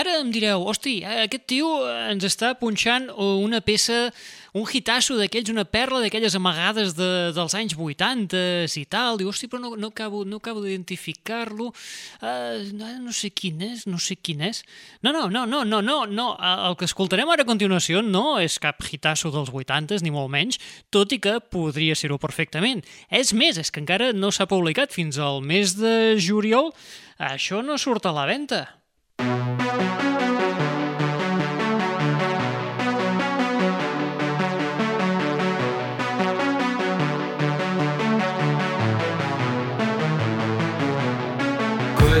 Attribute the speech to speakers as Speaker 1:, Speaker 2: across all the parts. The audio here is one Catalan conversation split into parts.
Speaker 1: Ara em direu, hosti, aquest tio ens està punxant una peça un hitasso d'aquells, una perla d'aquelles amagades de, dels anys 80 i tal. Diu, hosti, però no, no acabo, no acabo d'identificar-lo. Uh, no, no sé quin és, no sé quin és. No, no, no, no, no, no, no. El que escoltarem ara a continuació no és cap hitasso dels 80 ni molt menys, tot i que podria ser-ho perfectament. És més, és que encara no s'ha publicat fins al mes de juliol. Això no surt a la venda.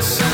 Speaker 1: this.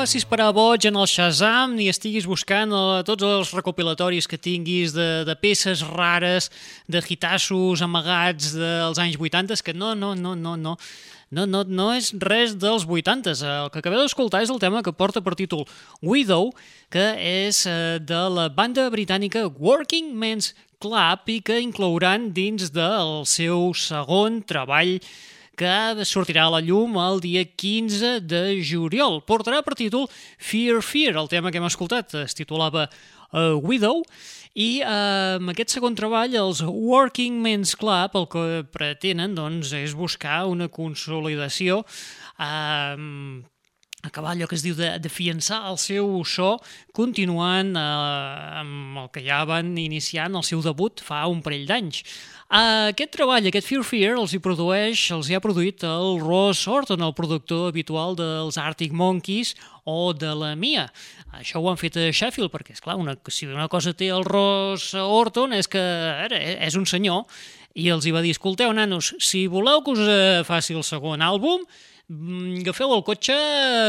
Speaker 1: Facis a boig en el Shazam ni estiguis buscant eh, tots els recopilatoris que tinguis de, de peces rares, de hitassos amagats dels anys 80, que no, no, no, no, no. No, no, no és res dels 80. El que acabeu d'escoltar és el tema que porta per títol Widow, que és eh, de la banda britànica Working Men's Club i que inclouran dins del seu segon treball que sortirà a la llum el dia 15 de juliol. Portarà per títol Fear Fear, el tema que hem escoltat es titulava uh, Widow,
Speaker 2: I eh, amb aquest segon treball, els Working Men's Club, el que pretenen doncs, és buscar una consolidació eh, acabar allò que es diu de, de fiançar el seu so continuant eh, amb el que ja van iniciant el seu debut fa un parell d'anys. Uh, aquest treball, aquest Fear Fear, els hi produeix, els hi ha produït el Ross Orton, el productor habitual dels Arctic Monkeys o de la Mia. Això ho han fet a Sheffield, perquè, és clar una, si una cosa té el Ross Orton és que ara, és un senyor, i els hi va dir, escolteu, nanos, si voleu que us eh, faci el segon àlbum, agafeu el cotxe,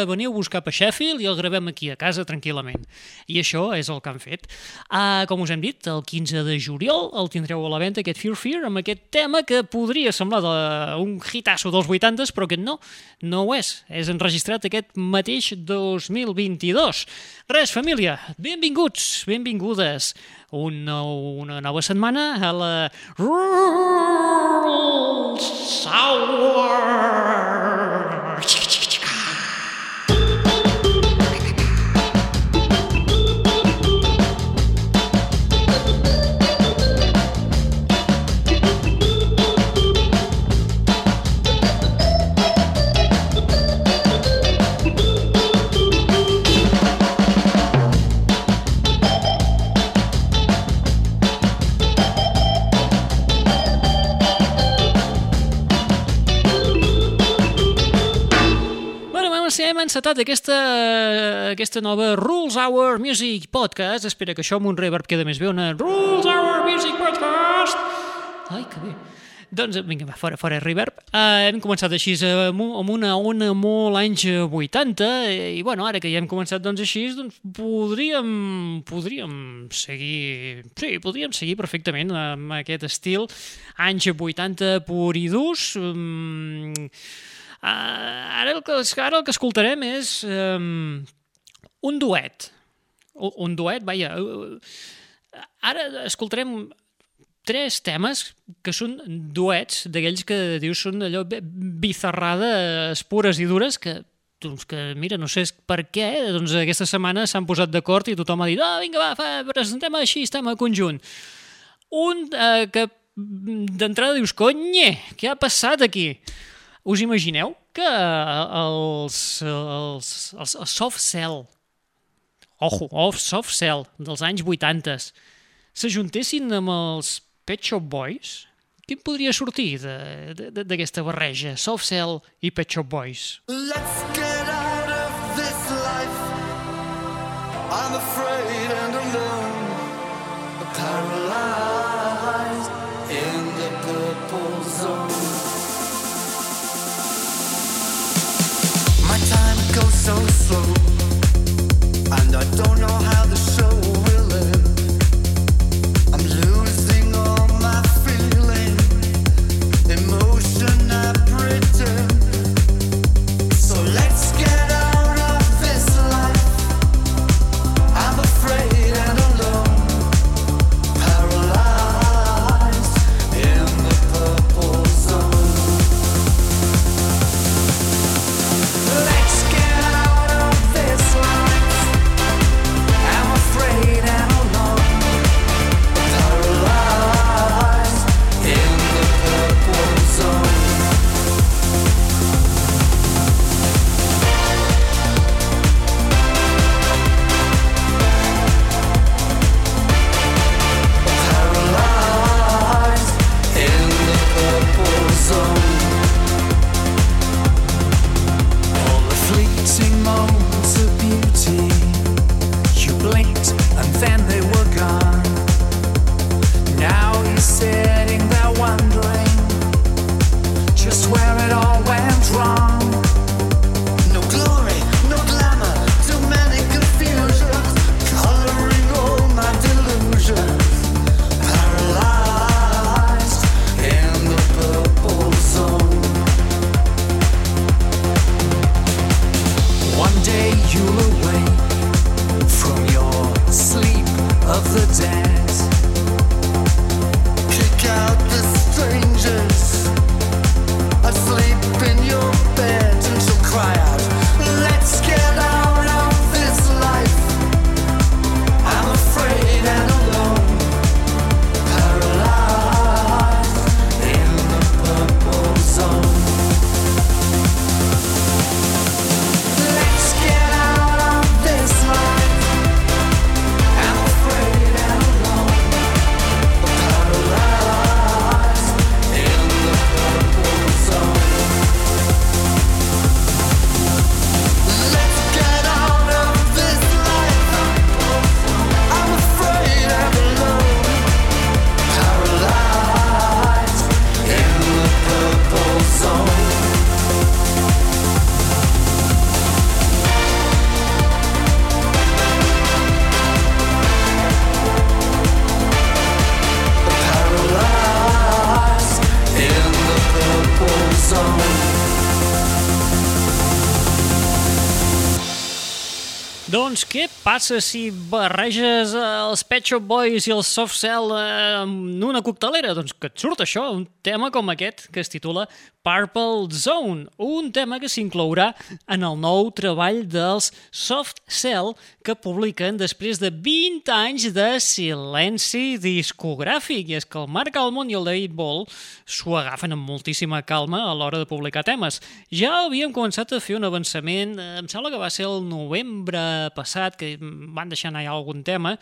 Speaker 2: veniu a buscar per Sheffield i el gravem aquí a casa tranquil·lament. I això és el que han fet. Uh, com us hem dit, el 15 de juliol el tindreu a la venda, aquest Fear Fear, amb aquest tema que podria semblar de un hitasso dels 80s, però que no, no ho és. És enregistrat aquest mateix 2022. Res, família, benvinguts, benvingudes. Un nou, una nova setmana a la Rules Sour hem encetat aquesta, aquesta nova Rules Hour Music Podcast. Espera que això amb un reverb queda més bé. Una Rules Hour Music Podcast. Ai, que bé. Doncs vinga, va, fora, fora reverb. Uh, hem començat així amb, amb una ona molt anys 80 i, bueno, ara que ja hem començat doncs així, doncs podríem, podríem seguir... Sí, podríem seguir perfectament amb aquest estil anys 80 pur i durs. Um, Uh, ara, el que, ara el que escoltarem és um, un duet. Un duet, vaja. Ara escoltarem tres temes que són duets d'aquells que dius són allò bizarrades pures i dures que doncs que, mira, no sé per què, doncs aquesta setmana s'han posat d'acord i tothom ha dit, ah, vinga, va, fa, presentem així, estem a conjunt. Un eh, que d'entrada dius, conye, què ha passat aquí? Us imagineu que els, els, els, els soft cell, ojo, off soft cell dels anys 80 s'ajuntessin amb els Pet Shop Boys? Quin podria sortir d'aquesta barreja, soft cell i Pet Shop Boys? Let's get and I don't know how passa si barreges els Pet Shop Boys i el Soft Cell en una coctelera? Doncs que et surt això, un tema com aquest que es titula Purple Zone, un tema que s'inclourà en el nou treball dels Soft Cell que publiquen després de 20 anys de silenci discogràfic. I és que el Marc Almond i el David Ball s'ho agafen amb moltíssima calma a l'hora de publicar temes. Ja havíem començat a fer un avançament, em sembla que va ser el novembre passat, que van deixar anar ja algun tema,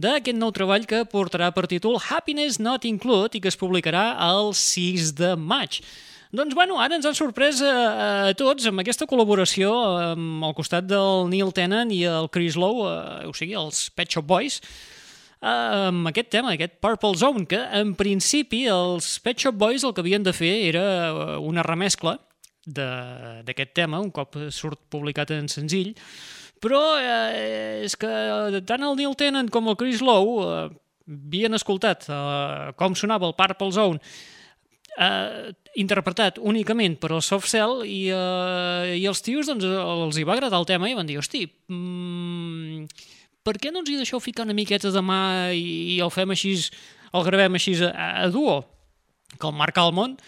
Speaker 2: d'aquest nou treball que portarà per títol Happiness Not Included i que es publicarà el 6 de maig. Doncs bueno, ara ens han sorprès a, a tots amb aquesta col·laboració amb al costat del Neil Tennant i el Chris Lowe, eh, o sigui, els Pet Shop Boys, amb aquest tema, aquest Purple Zone, que en principi els Pet Shop Boys el que havien de fer era eh, una remescla d'aquest tema, un cop surt publicat en senzill, però eh, és que tant el Neil Tennant com el Chris Lowe eh, havien escoltat eh, com sonava el Purple Zone eh, interpretat únicament per al soft cell i, eh, i els tios doncs, els hi va agradar el tema i van dir, hosti, mm, per què no ens hi deixeu ficar una miqueta de mà i, i el fem així, el gravem així a, a duo? Que el Marc Almond,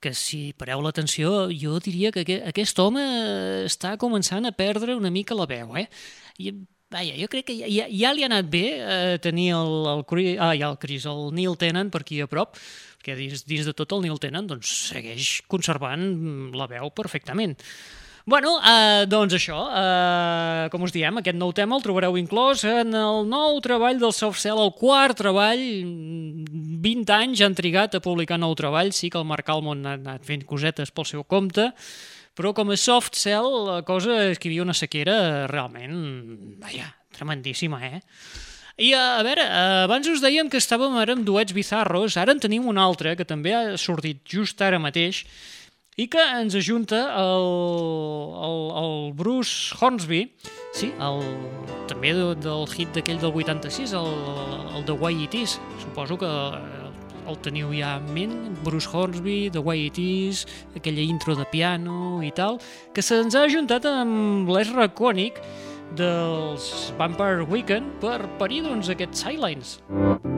Speaker 2: que si pareu l'atenció, jo diria que aquest home està començant a perdre una mica la veu, eh? I, vaja, jo crec que ja, ja li ha anat bé eh, tenir el, el, ah, ja el Chris, el Neil Tennant per aquí a prop, que dins, dins de tot el Neil Tennant doncs, segueix conservant la veu perfectament. Bueno, eh, doncs això, eh, com us diem, aquest nou tema el trobareu inclòs en el nou treball del Soft Cell, el quart treball, 20 anys han trigat a publicar nou treball, sí que el Marc Almond ha anat fent cosetes pel seu compte, però com a Soft Cell la cosa és que hi havia una sequera realment, vaja, tremendíssima, eh? I a veure, abans us dèiem que estàvem ara amb duets bizarros, ara en tenim un altre que també ha sortit just ara mateix i que ens ajunta el, el, el Bruce Hornsby, sí, el, també de, del hit d'aquell del 86, el, el The Way It Is. Suposo que el teniu ja en ment, Bruce Hornsby, The Way It Is, aquella intro de piano i tal, que se'ns ha ajuntat amb l'Ezra Koenig, dels Vampire Weekend per parir doncs, aquests Silence.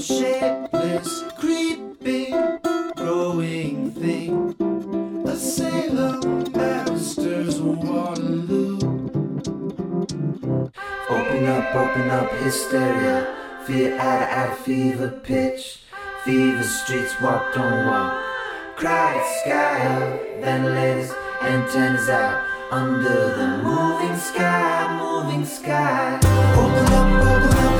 Speaker 3: shapeless, creeping, growing thing. A sailor, master's Waterloo. Open up, open up, hysteria. Fear out of fever pitch. Fever streets, walk, don't walk. Cried sky up, ventilators, antennas out. Under the moving sky, moving sky. Open up, open up.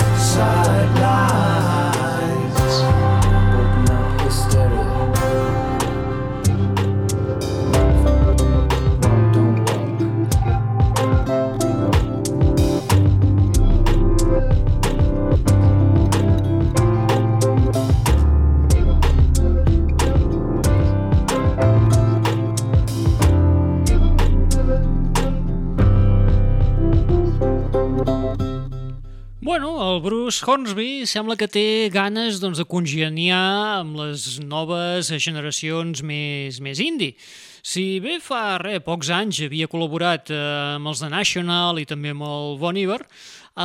Speaker 2: Bueno, el Bruce Hornsby sembla que té ganes doncs, de congeniar amb les noves generacions més, més indie. Si bé fa re, pocs anys havia col·laborat eh, amb els de National i també amb el Bon Iver,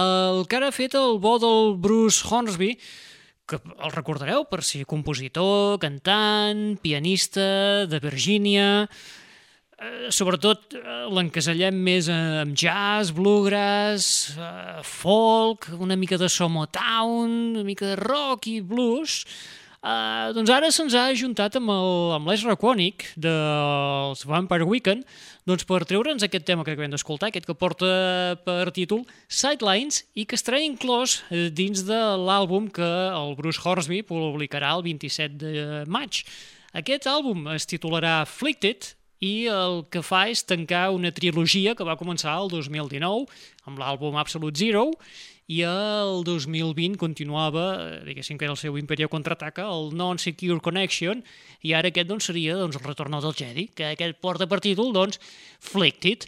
Speaker 2: el que ara ha fet el bo del Bruce Hornsby, que el recordareu per ser compositor, cantant, pianista de Virgínia, Eh, sobretot eh, l'encasellem més amb jazz, bluegrass, eh, folk, una mica de Somotown, una mica de rock i blues. Eh, doncs ara se'ns ha ajuntat amb l'Es Raconic dels Vampire Weekend doncs per treure'ns aquest tema que acabem d'escoltar, aquest que porta per títol Sidelines i que estarà inclòs dins de l'àlbum que el Bruce Hornsby publicarà el 27 de maig. Aquest àlbum es titularà Afflicted i el que fa és tancar una trilogia que va començar el 2019 amb l'àlbum Absolute Zero i el 2020 continuava, eh, diguéssim que era el seu Imperio Contraataca, el Non-Secure Connection, i ara aquest doncs, seria doncs, el retorn del Jedi, que aquest porta per títol doncs, Flicted.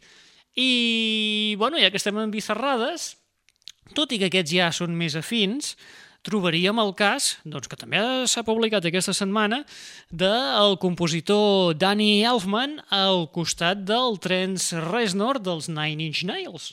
Speaker 2: I, bueno, ja que estem en bicerrades, tot i que aquests ja són més afins, trobaríem el cas, doncs, que també s'ha publicat aquesta setmana, del compositor Danny Elfman al costat del Trent Reznor dels Nine Inch Nails.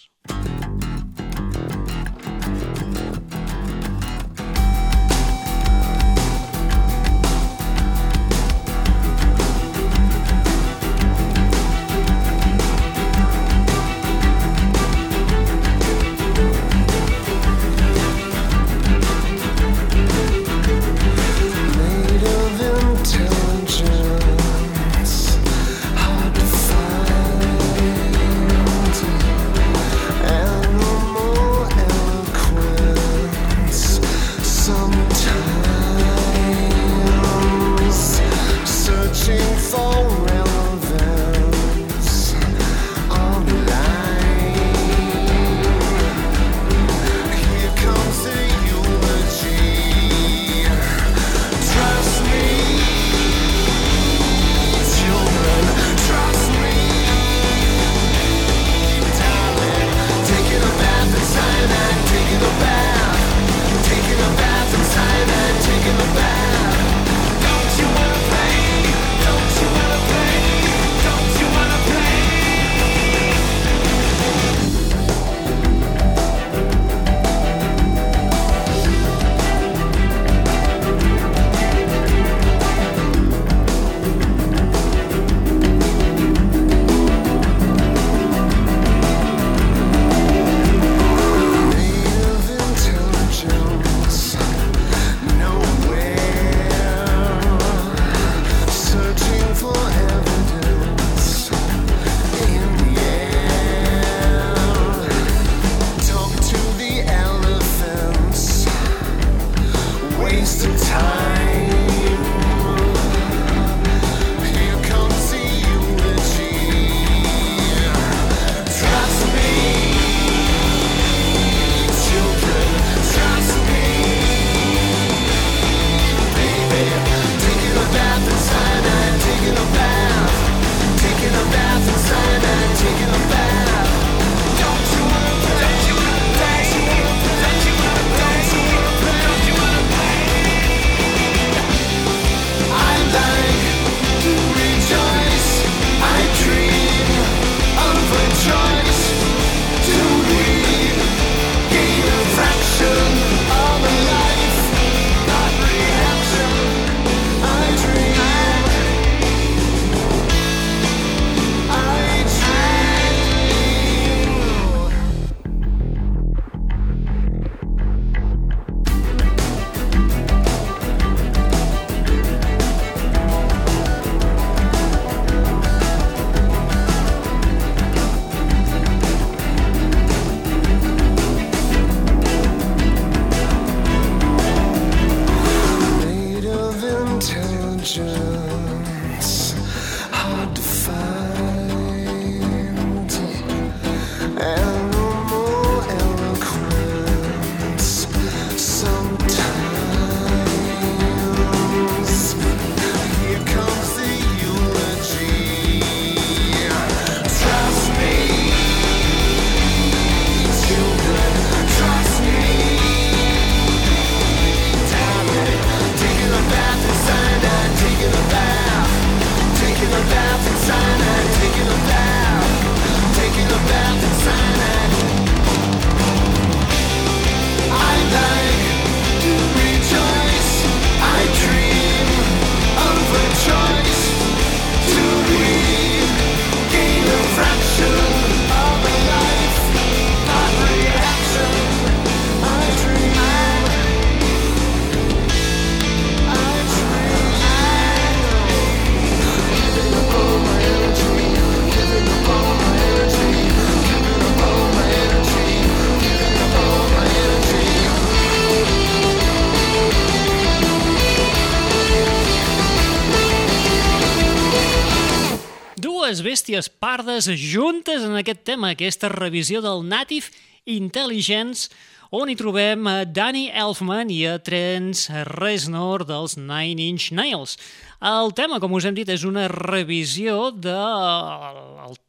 Speaker 2: Bèsties pardes juntes en aquest tema, aquesta revisió del Native Intelligence, on hi trobem a Danny Elfman i a Trent Reznor dels Nine Inch Nails. El tema, com us hem dit, és una revisió de,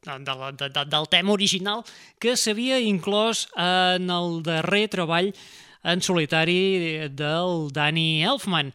Speaker 2: de, de, de, del tema original que s'havia inclòs en el darrer treball en solitari del Danny Elfman.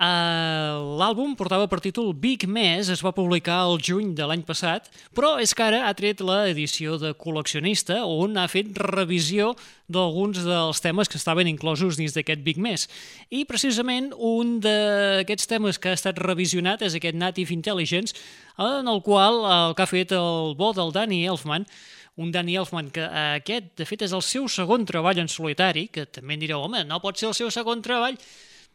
Speaker 2: Uh, L'àlbum portava per títol Big Mess, es va publicar el juny de l'any passat, però és que ara ha tret l'edició de col·leccionista on ha fet revisió d'alguns dels temes que estaven inclosos dins d'aquest Big Mess. I precisament un d'aquests temes que ha estat revisionat és aquest Native Intelligence, en el qual el que ha fet el bo del Danny Elfman un Danny Elfman que aquest, de fet, és el seu segon treball en solitari, que també direu, home, no pot ser el seu segon treball,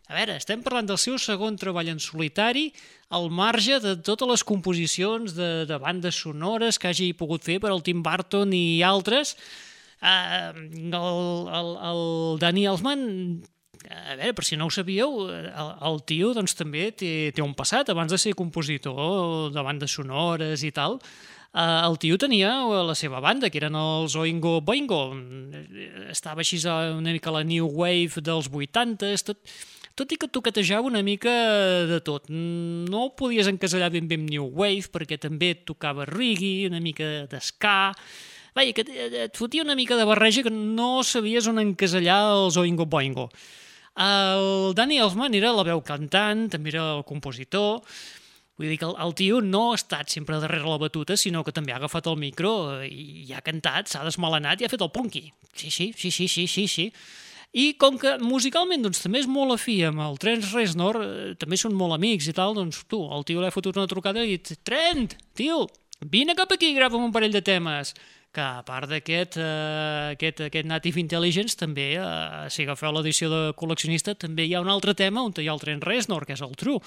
Speaker 2: a veure, estem parlant del seu segon treball en solitari, al marge de totes les composicions de, de bandes sonores que hagi pogut fer per al Tim Burton i altres. Uh, el, el, el Danny Elfman a veure, per si no ho sabíeu, el, el tio doncs, també té, té un passat, abans de ser compositor de bandes sonores i tal, uh, el tio tenia la seva banda, que eren els Oingo Boingo, estava així una mica la New Wave dels 80s, tot tot i que toquetejava una mica de tot. No podies encasellar ben bé amb New Wave, perquè també tocava reggae, una mica d'esca... Vaja, que et fotia una mica de barreja que no sabies on encasellar els Oingo Boingo. El Danny Elfman era la veu cantant, també era el compositor, Vull dir que el, el tio no ha estat sempre darrere la batuta, sinó que també ha agafat el micro i, i ha cantat, s'ha desmalenat i ha fet el punky. Sí, sí, sí, sí, sí, sí, sí. I com que musicalment doncs, també és molt afí amb el Trent Reznor, eh, també són molt amics i tal, doncs tu, el tio l'ha fotut una trucada i ha dit Trent, tio, vine cap aquí i grava'm un parell de temes que a part d'aquest eh, aquest, aquest Native Intelligence també, eh, si agafeu l'edició de col·leccionista, també hi ha un altre tema on hi ha el Trent Reznor, que és el True.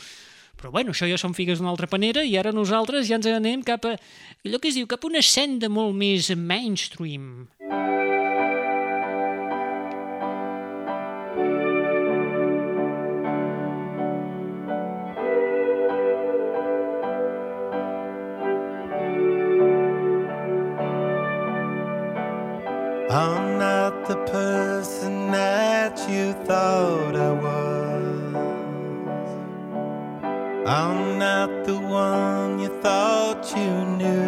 Speaker 2: Però bueno, això ja són figues d'una altra panera i ara nosaltres ja ens anem cap a allò que es diu, cap a una senda molt més mainstream.
Speaker 4: I'm thought I was. I'm not the one you thought you knew.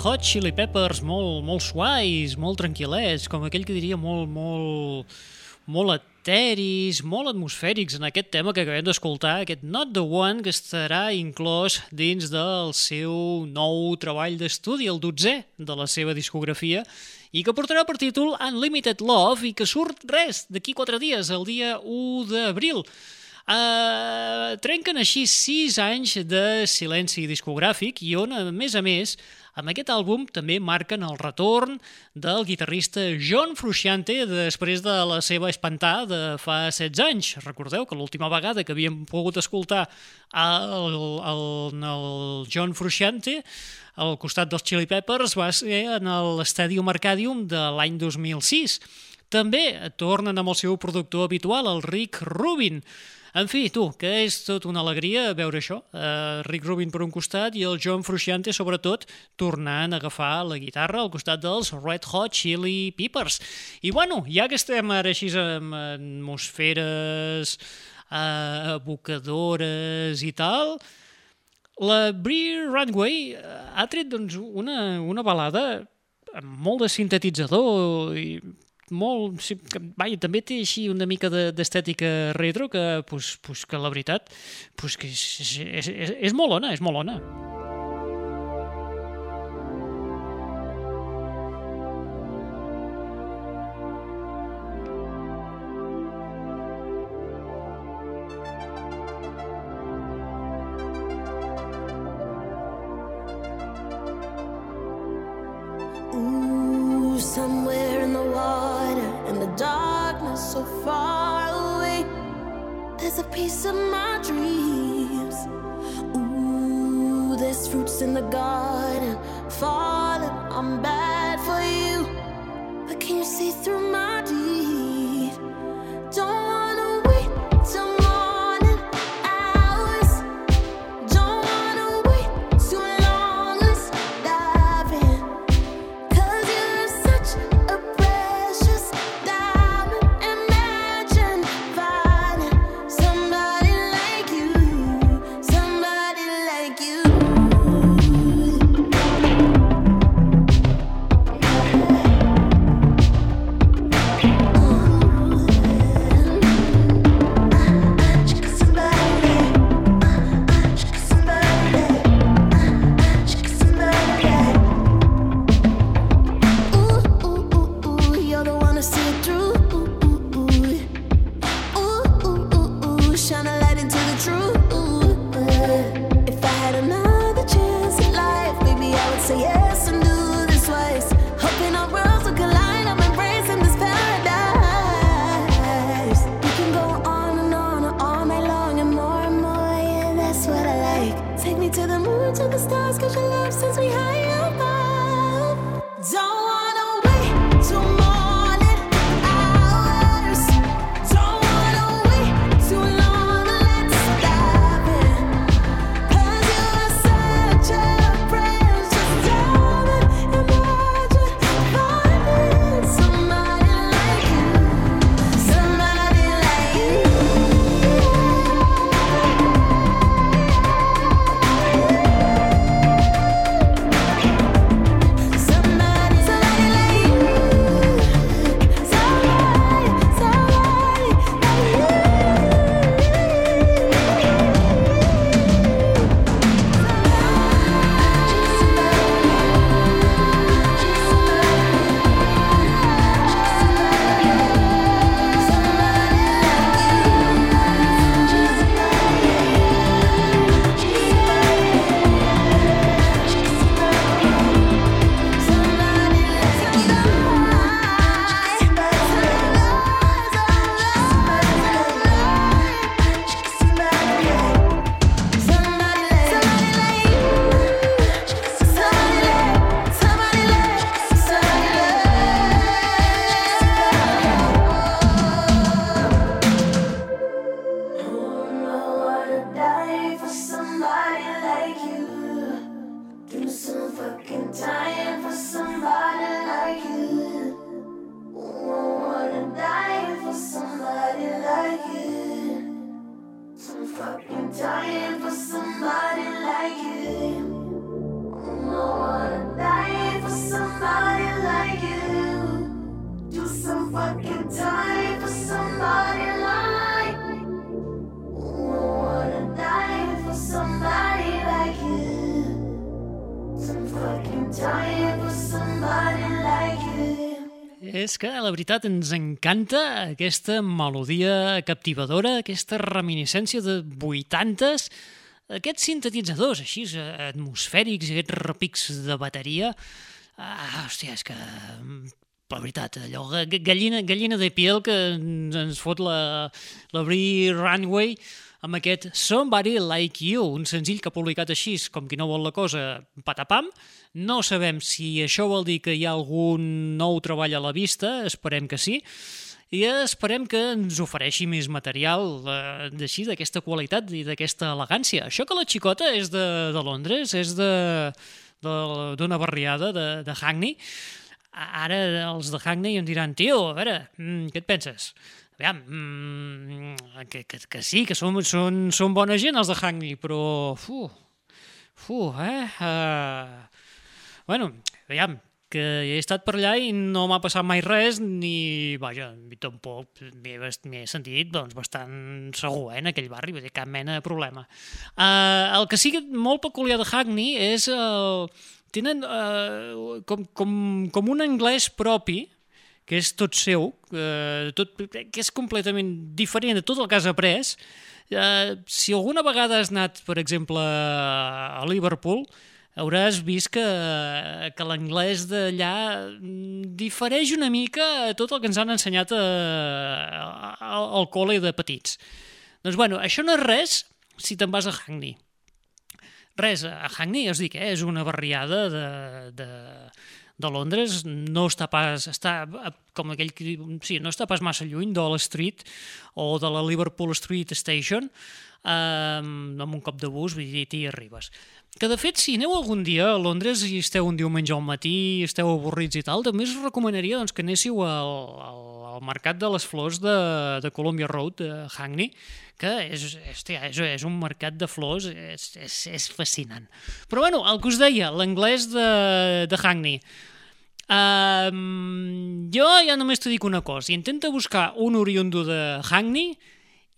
Speaker 2: Hot Chili Peppers molt, molt suais, molt tranquil·lets, com aquell que diria molt, molt, molt eteris, molt atmosfèrics en aquest tema que acabem d'escoltar, aquest Not The One, que estarà inclòs dins del seu nou treball d'estudi, el 12è de la seva discografia, i que portarà per títol Unlimited Love i que surt res d'aquí quatre dies, el dia 1 d'abril. Uh, trenquen així sis anys de silenci discogràfic i on, a més a més, amb aquest àlbum també marquen el retorn del guitarrista John Frusciante després de la seva espantada de fa 16 anys. Recordeu que l'última vegada que havíem pogut escoltar el, el, el John Frusciante al costat dels Chili Peppers va ser en l'Estadium Arcadium de l'any 2006. També tornen amb el seu productor habitual, el Rick Rubin. En fi, tu, que és tot una alegria veure això. Uh, Rick Rubin per un costat i el John Frusciante, sobretot, tornant a agafar la guitarra al costat dels Red Hot Chili Peppers. I bueno, ja que estem ara així amb atmosferes uh, evocadores i tal, la Bree Runway ha tret doncs, una, una balada amb molt de sintetitzador i molt... Sí, que, vaja, també té així una mica d'estètica de, retro que, pues, pues, que la veritat pues, que és, és, és, és molt ona, és molt ona.
Speaker 5: There's a piece of my dreams. Ooh, there's fruits in the garden, falling. I'm bad for you, but can you see through my deed?
Speaker 2: La veritat ens encanta aquesta melodia captivadora, aquesta reminiscència de 80s, aquests sintetitzadors així atmosfèrics, aquests repics de bateria. Ah, hòstia, és que la veritat, allò, gallina, gallina de piel que ens, fot la, la Runway amb aquest Somebody Like You, un senzill que ha publicat així, com qui no vol la cosa, patapam. No sabem si això vol dir que hi ha algun nou treball a la vista, esperem que sí, i esperem que ens ofereixi més material eh, d'així, d'aquesta qualitat i d'aquesta elegància. Això que la xicota és de, de Londres, és d'una barriada de, de Hackney, Ara els de Hackney em diran, tio, a veure, mm, què et penses? Aviam, mm, que, que, que sí, que són, són, són bona gent els de Hackney, però... Fu, fu, eh? Uh, bueno, aviam, que he estat per allà i no m'ha passat mai res, ni, vaja, tampoc m'he sentit doncs, bastant segur eh, en aquell barri, vull dir, cap mena de problema. Uh, el que sí que molt peculiar de Hackney és el, uh, tenen eh, com, com, com un anglès propi, que és tot seu, eh, tot, que és completament diferent de tot el que has après. Eh, si alguna vegada has anat, per exemple, a Liverpool, hauràs vist que, que l'anglès d'allà difereix una mica a tot el que ens han ensenyat a, a, al col·le de petits. Doncs bueno, això no és res si te'n vas a Hackney. Res, a Hackney, ja us dic, eh, és una barriada de, de, de Londres, no està pas, està com aquell que, sí, no està pas massa lluny de la Street o de la Liverpool Street Station, eh, amb un cop de bus, vull dir, t'hi arribes. Que de fet, si aneu algun dia a Londres i esteu un diumenge al matí esteu avorrits i tal, també us recomanaria doncs, que anéssiu al, al, al Mercat de les Flors de, de Columbia Road, de Hackney, que és, hòstia, és, és un mercat de flors, és, és, és fascinant. Però bueno, el que us deia, l'anglès de, de Hackney, Um, jo ja només t'ho dic una cosa, intenta buscar un oriundo de Hackney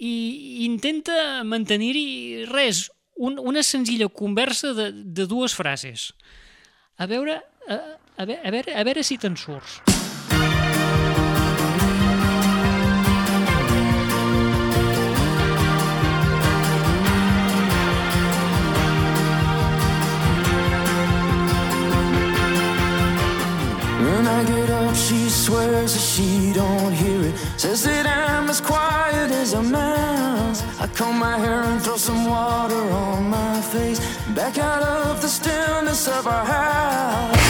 Speaker 2: i intenta mantenir-hi res, un, una senzilla conversa de, de dues frases. A veure, a, a, veure, a veure, a veure si te'n surts.
Speaker 3: When I get up, she swears that she don't hear it. Says that I'm as quiet as a mouse. I comb my hair and throw some water on my face. Back out of the stillness of our house.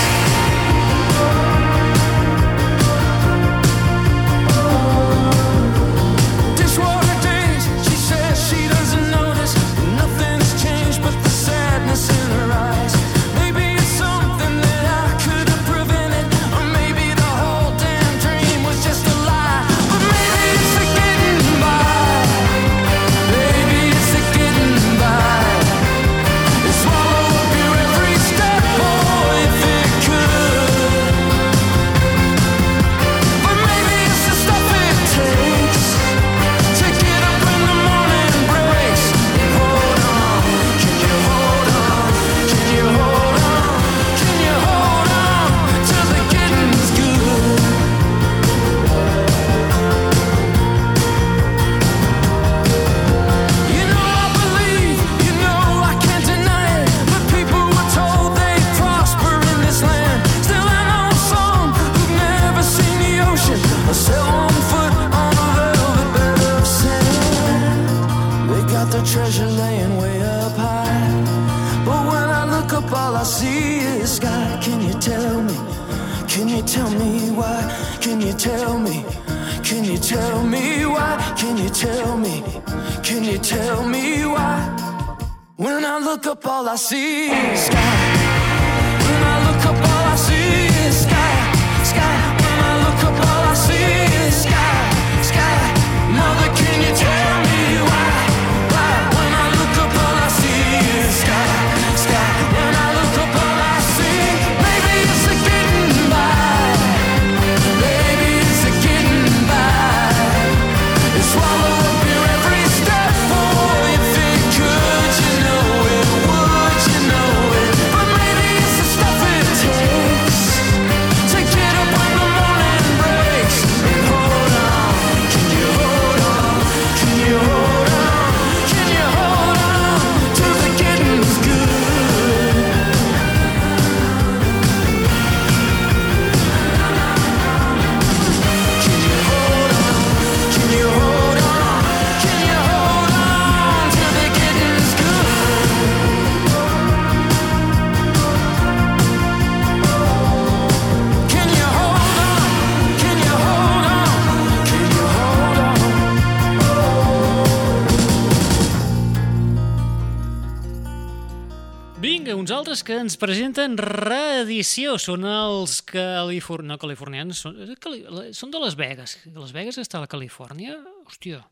Speaker 2: Altres que ens presenten reedició. Són els califor... no, californians, són, cali... són de Las Vegas. Las Vegas està a la Califòrnia? Hòstia,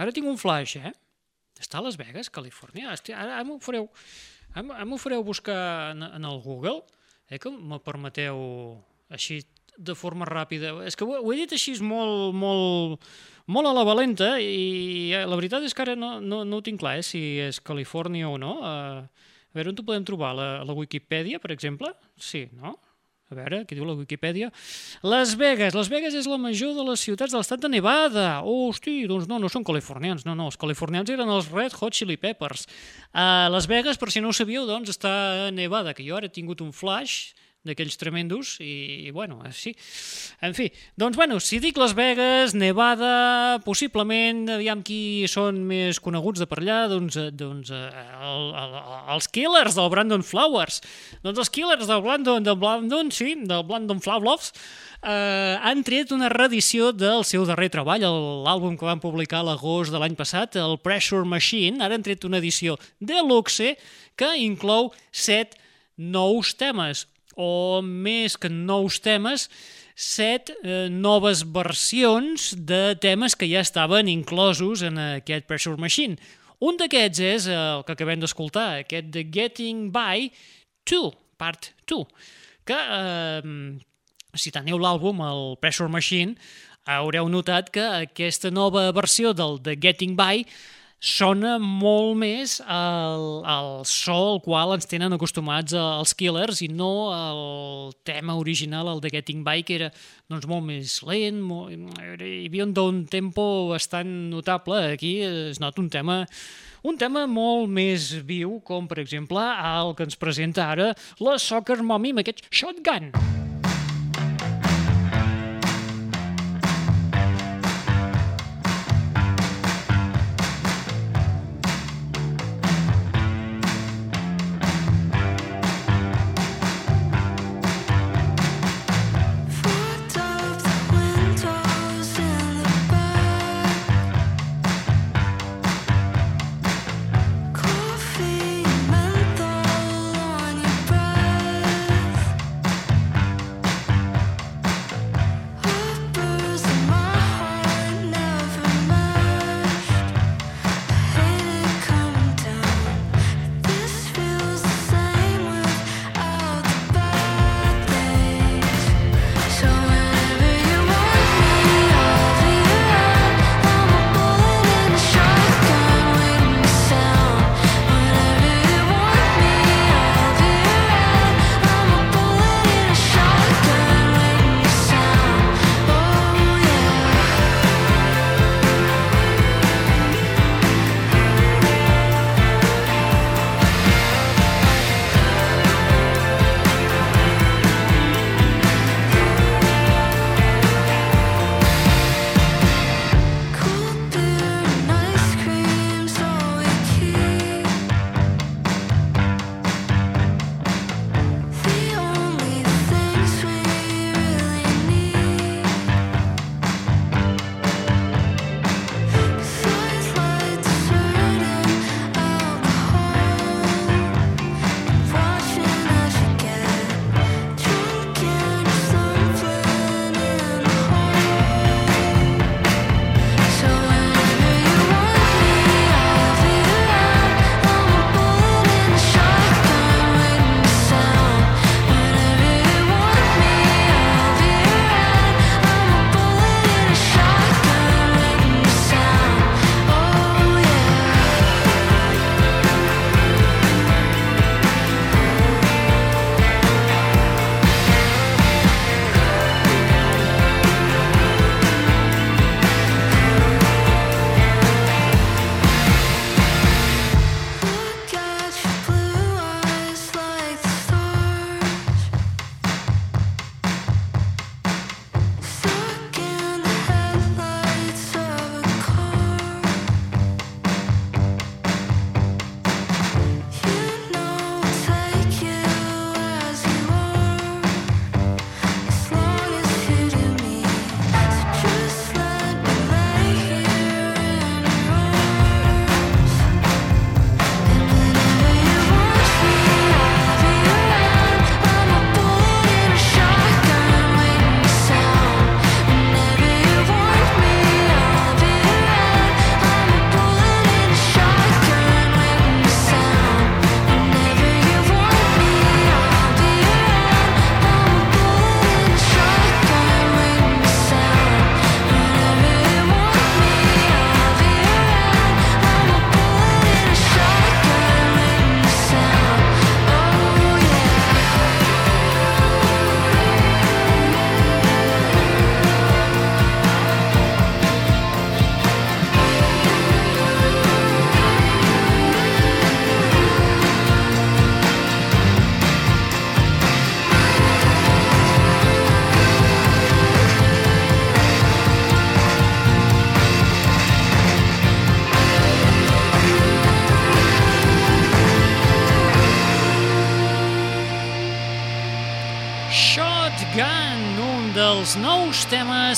Speaker 2: ara tinc un flash, eh? Està a Las Vegas, Califòrnia? Hòstia, ara, ara m'ho fareu, ara, m'ho- fareu buscar en, en el Google, eh, que me permeteu així de forma ràpida. És que ho, ho he dit així molt, molt, molt a la valenta i eh, la veritat és que ara no, no, no ho tinc clar, eh, si és Califòrnia o no. Uh, a veure, on ho podem trobar? La, la Wikipedia, per exemple? Sí, no? A veure, què diu la Wikipedia? Las Vegas. Las Vegas és la major de les ciutats de l'estat de Nevada. Oh, hosti, doncs no, no són californians. No, no, els californians eren els Red Hot Chili Peppers. Uh, Las Vegas, per si no ho sabíeu, doncs està a Nevada, que jo ara he tingut un flash d'aquells tremendos i, i bueno, així. En fi, doncs bueno, si dic Las Vegas, Nevada, possiblement, aviam qui són més coneguts de per allà, doncs, eh, doncs eh, el, el, els Killers del Brandon Flowers. Doncs els Killers del Brandon, del Brandon, sí, del Brandon Flowers, eh, han tret una reedició del seu darrer treball, l'àlbum que van publicar l'agost de l'any passat, el Pressure Machine, ara han tret una edició deluxe que inclou set nous temes, o més que nous temes, set eh, noves versions de temes que ja estaven inclosos en aquest Pressure Machine. Un d'aquests és el que acabem d'escoltar, aquest de Getting By 2, part 2, que eh, si teniu l'àlbum, el Pressure Machine, haureu notat que aquesta nova versió del de Getting By sona molt més al, al so al qual ens tenen acostumats els Killers i no el tema original, el de Getting By, que era doncs, molt més lent, molt, hi havia un tempo bastant notable. Aquí es nota un tema un tema molt més viu, com per exemple el que ens presenta ara la Soccer Mommy amb aquest Shotgun.
Speaker 5: Fogged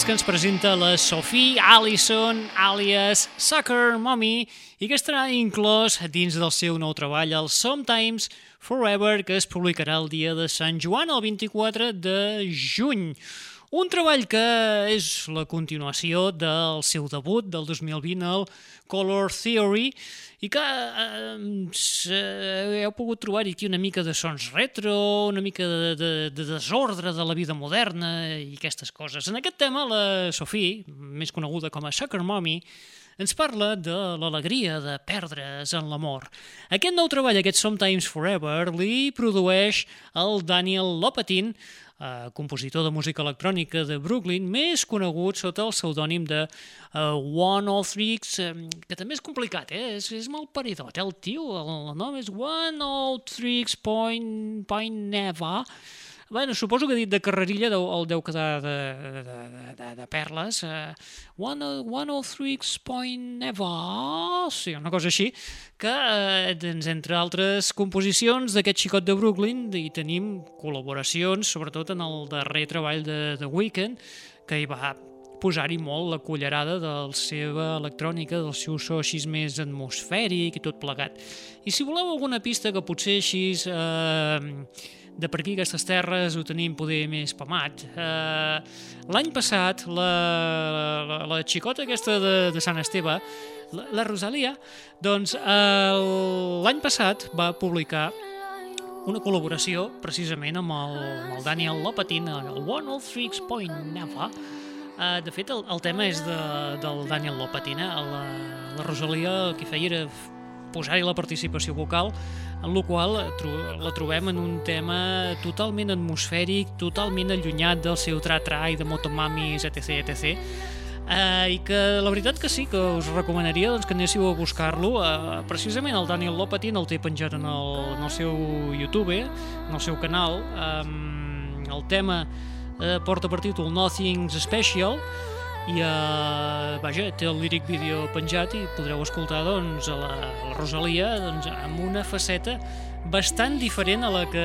Speaker 2: que ens presenta la Sophie Allison, alias Sucker Mommy, i que estarà inclòs dins del seu nou treball, el Sometimes Forever, que es publicarà el dia de Sant Joan, el 24 de juny. Un treball que és la continuació del seu debut del 2020, el Color Theory, i que eh, heu pogut trobar aquí una mica de sons retro, una mica de, de, de desordre de la vida moderna i aquestes coses. En aquest tema, la Sophie, més coneguda com a Sucker Mommy, ens parla de l'alegria de perdre's en l'amor. Aquest nou treball, aquest Sometimes Forever, li produeix el Daniel Lopatin, eh, compositor de música electrònica de Brooklyn, més conegut sota el pseudònim de uh, One All Tricks, eh, que també és complicat, eh? és, és mal paridot, eh? el tio, el, nom és One All Tricks Point, Point Neva, Bueno, suposo que dit de carrerilla deu, el deu quedar de, de, de, de, perles. Uh, one, one oh three point never, sí, una cosa així, que, uh, doncs, entre altres composicions d'aquest xicot de Brooklyn, hi tenim col·laboracions, sobretot en el darrer treball de The Weeknd, que hi va posar-hi molt la cullerada de la seva electrònica, del seu so així més atmosfèric i tot plegat. I si voleu alguna pista que potser així... Eh, de per aquí aquestes terres ho tenim poder més pamat. Eh, L'any passat, la, la, la xicota aquesta de, de Sant Esteve, la, la Rosalia, doncs eh, l'any passat va publicar una col·laboració precisament amb el, amb el Daniel Lopatin, el One of Freaks Point Never. Uh, de fet, el, el tema és de, del Daniel Lopatina. La, la Rosalia el que feia era posar-hi la participació vocal, en la qual la trobem en un tema totalment atmosfèric, totalment allunyat del seu tra-tra i de motomamis, etc, etc. Uh, i que la veritat que sí, que us recomanaria doncs, que anéssiu a buscar-lo uh, precisament el Daniel Lopatin el té penjat en el, en el seu YouTube en el seu canal um, el tema uh, porta per títol Nothing's Special i uh, vaja, té el líric vídeo penjat i podreu escoltar doncs, a la, a la Rosalia doncs, amb una faceta bastant diferent a la que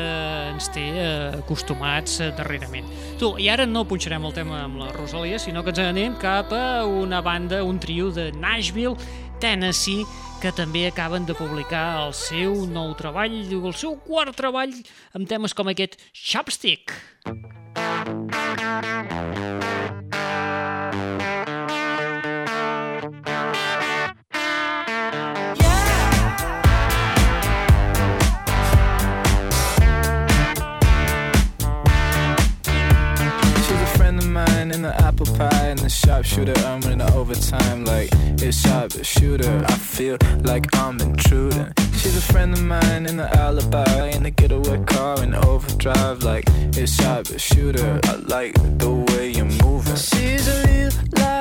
Speaker 2: ens té uh, acostumats uh, darrerament. Tu, I ara no punxarem el tema amb la Rosalia, sinó que ens anem cap a una banda, un trio de Nashville, Tennessee, que també acaben de publicar el seu nou treball, el seu quart treball, amb temes com aquest Chopstick.
Speaker 3: She's sharpshooter. I'm in the overtime like it's sharpshooter. I feel like I'm intruding. She's a friend of mine in the alibi in the getaway car in overdrive like it's sharpshooter. I like the way you're moving. She's a real life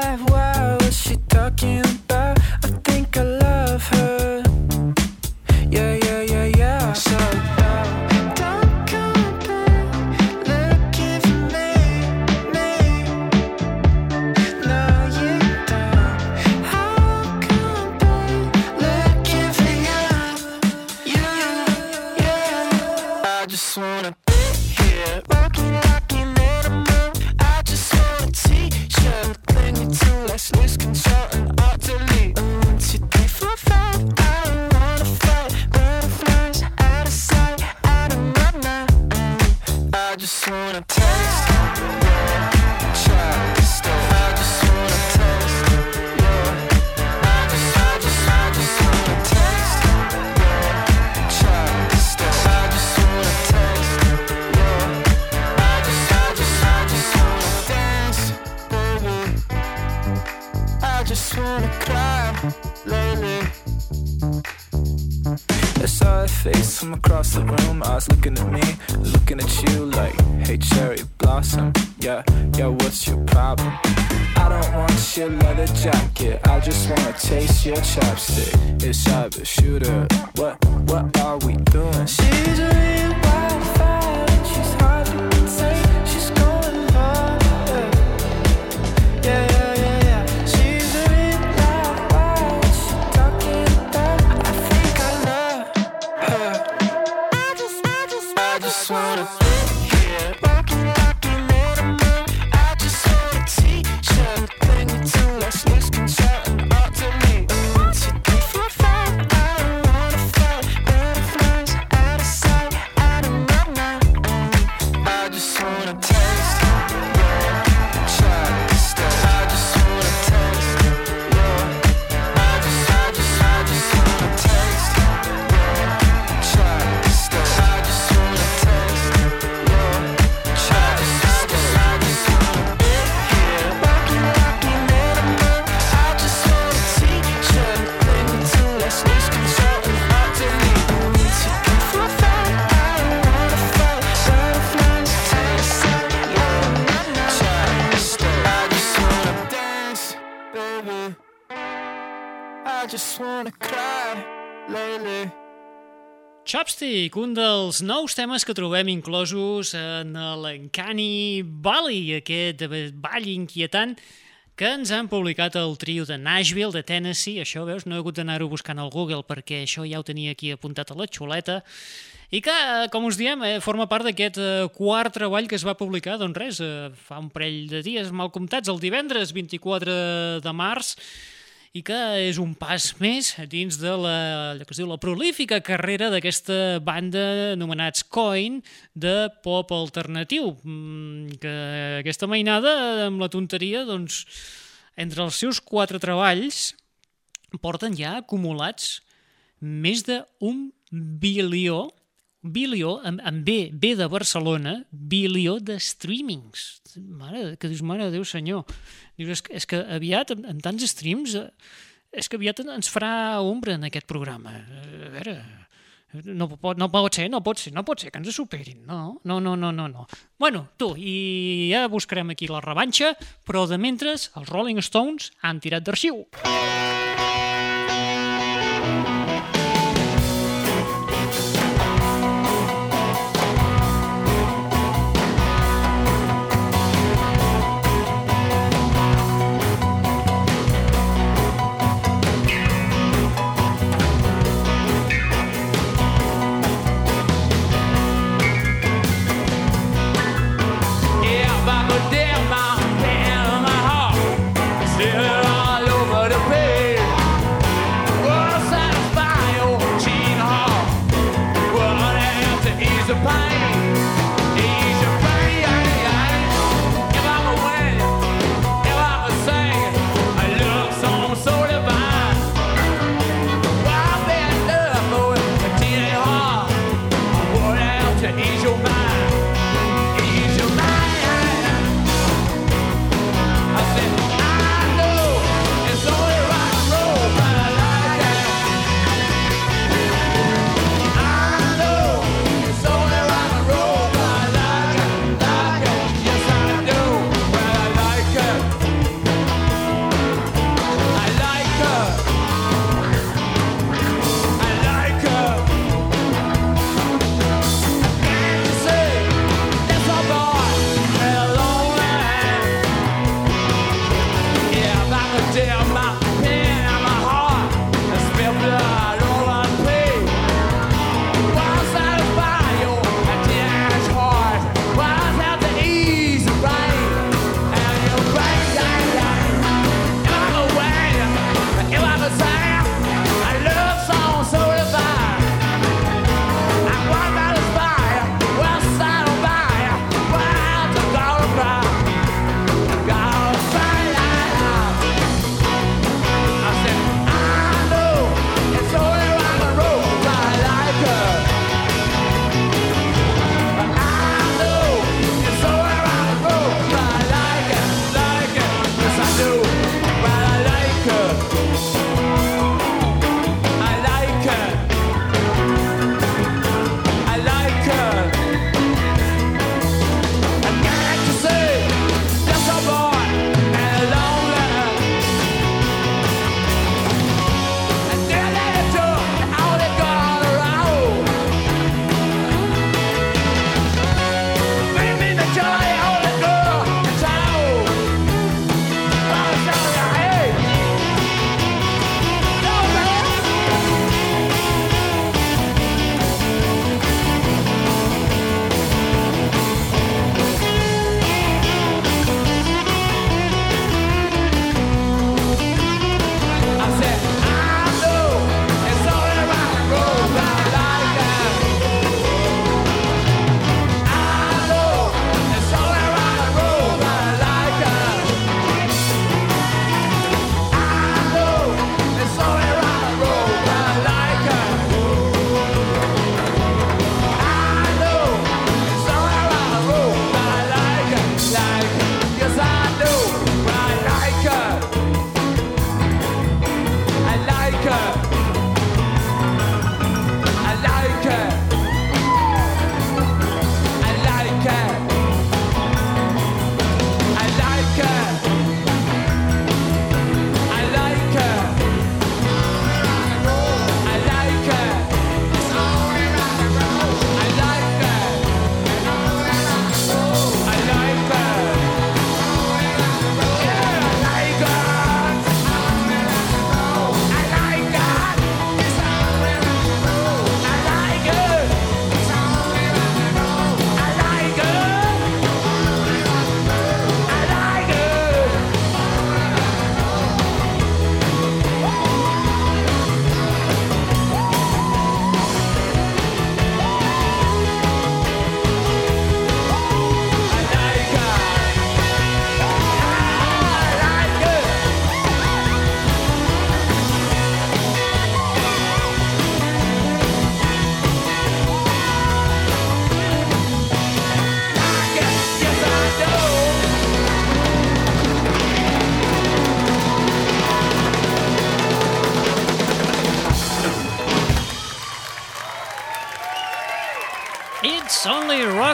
Speaker 3: just, I just wanna Chopstick,
Speaker 2: un dels nous temes que trobem inclosos en l'Encani Valley, aquest ball inquietant que ens han publicat el trio de Nashville, de Tennessee. Això, veus, no he hagut d'anar-ho buscant al Google perquè això ja ho tenia aquí apuntat a la xuleta. I que, eh, com us diem, eh, forma part d'aquest eh, quart treball que es va publicar, doncs res, eh, fa un parell de dies mal comptats, el divendres 24 de març, i que és un pas més dins de la, allò que es diu, la prolífica carrera d'aquesta banda anomenats Coin de pop alternatiu, mm, que aquesta mainada amb la tonteria, doncs, entre els seus quatre treballs porten ja acumulats més d'un bilió bilió, amb, amb B, B de Barcelona, bilió de streamings. Mare, que dius, mare de Déu senyor. Dius, és, és que aviat, amb, amb tants streams, eh, és que aviat ens farà ombra en aquest programa. Eh, A veure, no pot, no pot ser, no pot ser, no pot ser que ens superin. No, no, no, no, no. no. Bueno, tu, i ja buscarem aquí la revanxa, però de mentres els Rolling Stones han tirat d'arxiu.
Speaker 3: Yeah,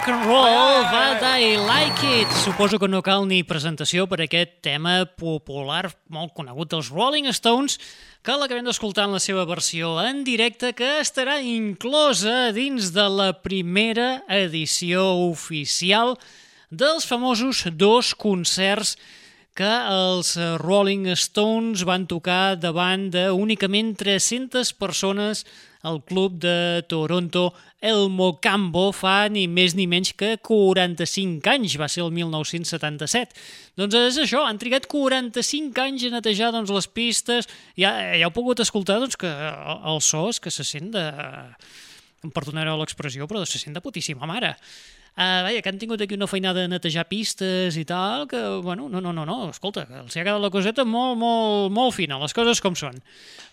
Speaker 2: rock and roll, but I like it. Suposo que no cal ni presentació per aquest tema popular molt conegut dels Rolling Stones, que l'acabem d'escoltar en la seva versió en directe, que estarà inclosa dins de la primera edició oficial dels famosos dos concerts que els Rolling Stones van tocar davant de únicament 300 persones al club de Toronto El Mocambo fa ni més ni menys que 45 anys, va ser el 1977. Doncs és això, han trigat 45 anys a netejar doncs, les pistes, ja, ja heu pogut escoltar doncs, que el so és que se sent de... Em perdonareu l'expressió, però se sent de putíssima mare. Uh, vaja, que han tingut aquí una feinada de netejar pistes i tal, que, bueno, no, no, no, no, escolta, els ha quedat la coseta molt, molt, molt fina, les coses com són.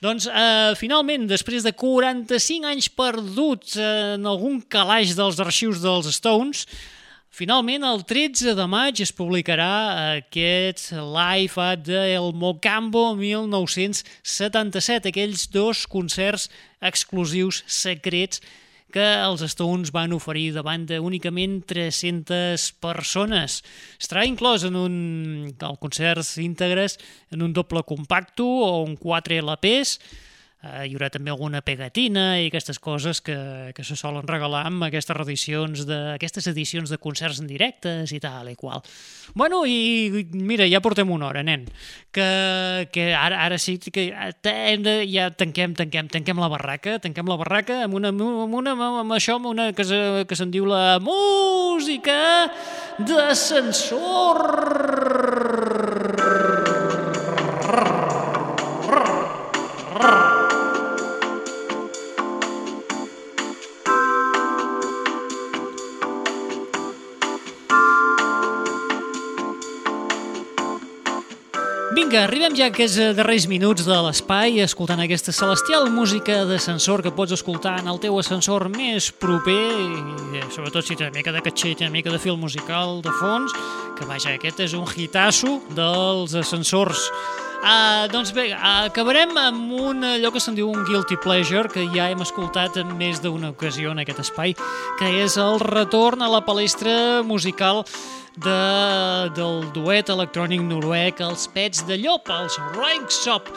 Speaker 2: Doncs, uh, finalment, després de 45 anys perduts en algun calaix dels arxius dels Stones, Finalment, el 13 de maig es publicarà aquest live at El Mocambo 1977, aquells dos concerts exclusius secrets que els Stones van oferir de únicament 300 persones. Estarà inclòs en un el concerts íntegres en un doble compacto o un 4 LPs, Uh, hi haurà també alguna pegatina i aquestes coses que, que se solen regalar amb aquestes edicions de, aquestes edicions de concerts en directes i tal i qual. Bueno, i mira, ja portem una hora, nen, que, que ara, ara sí que ja tanquem, tanquem, tanquem la barraca, tanquem la barraca amb una, amb una amb això, amb una que, se, que se'n diu la música d'ascensor. Vinga, arribem ja a aquests eh, darrers minuts de l'espai escoltant aquesta celestial música d'ascensor que pots escoltar en el teu ascensor més proper i eh, sobretot si té una mica de catxer, té una mica de fil musical de fons, que vaja, aquest és un hitasso dels ascensors. Uh, doncs bé, acabarem amb un allò que se'n diu un guilty pleasure que ja hem escoltat en més d'una ocasió en aquest espai, que és el retorn a la palestra musical de, del duet electrònic noruec Els Pets de Llop, els Rikshop.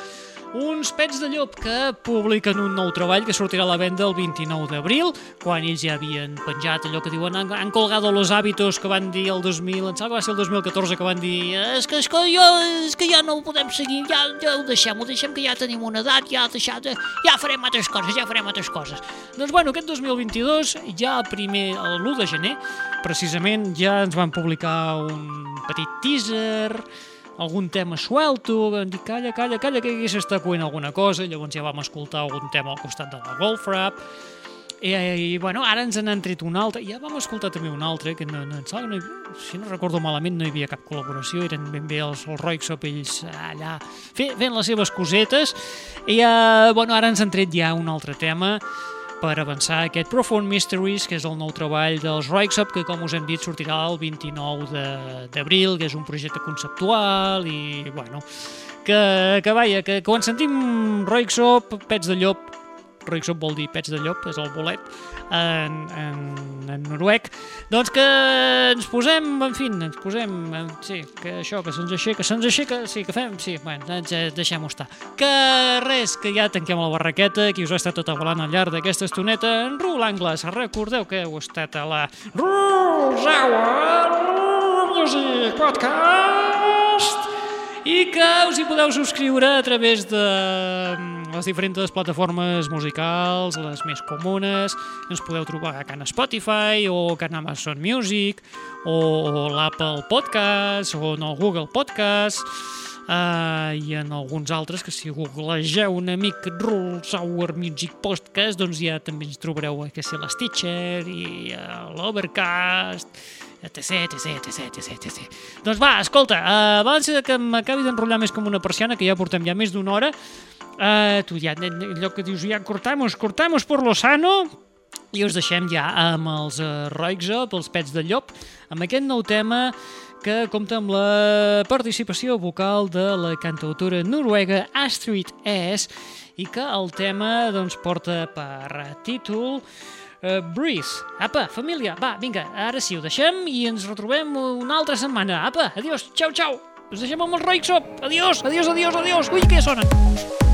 Speaker 2: Uns pets de llop que publiquen un nou treball que sortirà a la venda el 29 d'abril, quan ells ja havien penjat allò que diuen han, han colgado los hábitos que van dir el 2000, em sembla va ser el 2014 que van dir és que, és que, jo, és que ja no ho podem seguir, ja, ja ho deixem, ho deixem que ja tenim una edat, ja, deixat, ja farem altres coses, ja farem altres coses. Doncs bueno, aquest 2022, ja primer, l'1 de gener, precisament ja ens van publicar un petit teaser, algun tema suelto, vam dir calla, calla, calla, que aquí s'està coent alguna cosa, llavors ja vam escoltar algun tema al costat de la Golf Rap, i, i bueno, ara ens n'han tret un altre, ja vam escoltar també un altre, que no, no, no, no, si no recordo malament no hi havia cap col·laboració, eren ben bé els, els Roixop, ells allà fent, fent les seves cosetes, i uh, bueno, ara ens han tret ja un altre tema, per avançar aquest Profound Mysteries, que és el nou treball dels Rikesop, que com us hem dit sortirà el 29 d'abril, que és un projecte conceptual i, bueno, que, que vaja, que quan sentim Rikesop, pets de llop, Rikesop vol dir pets de llop, és el bolet, en, en, en noruec, doncs que ens posem, en fi, ens posem, sí, que això, que se'ns aixeca, se'ns aixeca, sí, que fem, sí, bueno, doncs deixem-ho estar. Que res, que ja tanquem la barraqueta, qui us ha estat tot avalant al llarg d'aquesta estoneta, en Rul Angles, recordeu que heu estat a la Rules Hour Music Podcast i que us hi podeu subscriure a través de les diferents plataformes musicals, les més comunes. Ens podeu trobar a Can Spotify o Can Amazon Music o, o l'Apple Podcast o en el Google Podcast uh, i en alguns altres que si googlegeu una mica Rules Hour Music Podcast doncs ja també ens trobareu que si l'Stitcher i uh, l'Overcast etc, etc, etc, etc, etc. Doncs va, escolta, uh, abans que m'acabi d'enrotllar més com una persiana, que ja portem ja més d'una hora, uh, tu ja, allò que dius, ja cortamos, cortamos por lo sano, i us deixem ja amb els uh, Roixop, els pets de llop, amb aquest nou tema que compta amb la participació vocal de la cantautora noruega Astrid S i que el tema doncs, porta per títol
Speaker 6: Uh, Breeze. Apa, família, va, vinga, ara sí, ho deixem i ens retrobem una altra setmana. Apa, adiós, xau, xau. Us deixem amb el Roixop. Adiós, adiós, adiós, adiós. Ui, que ja sonen.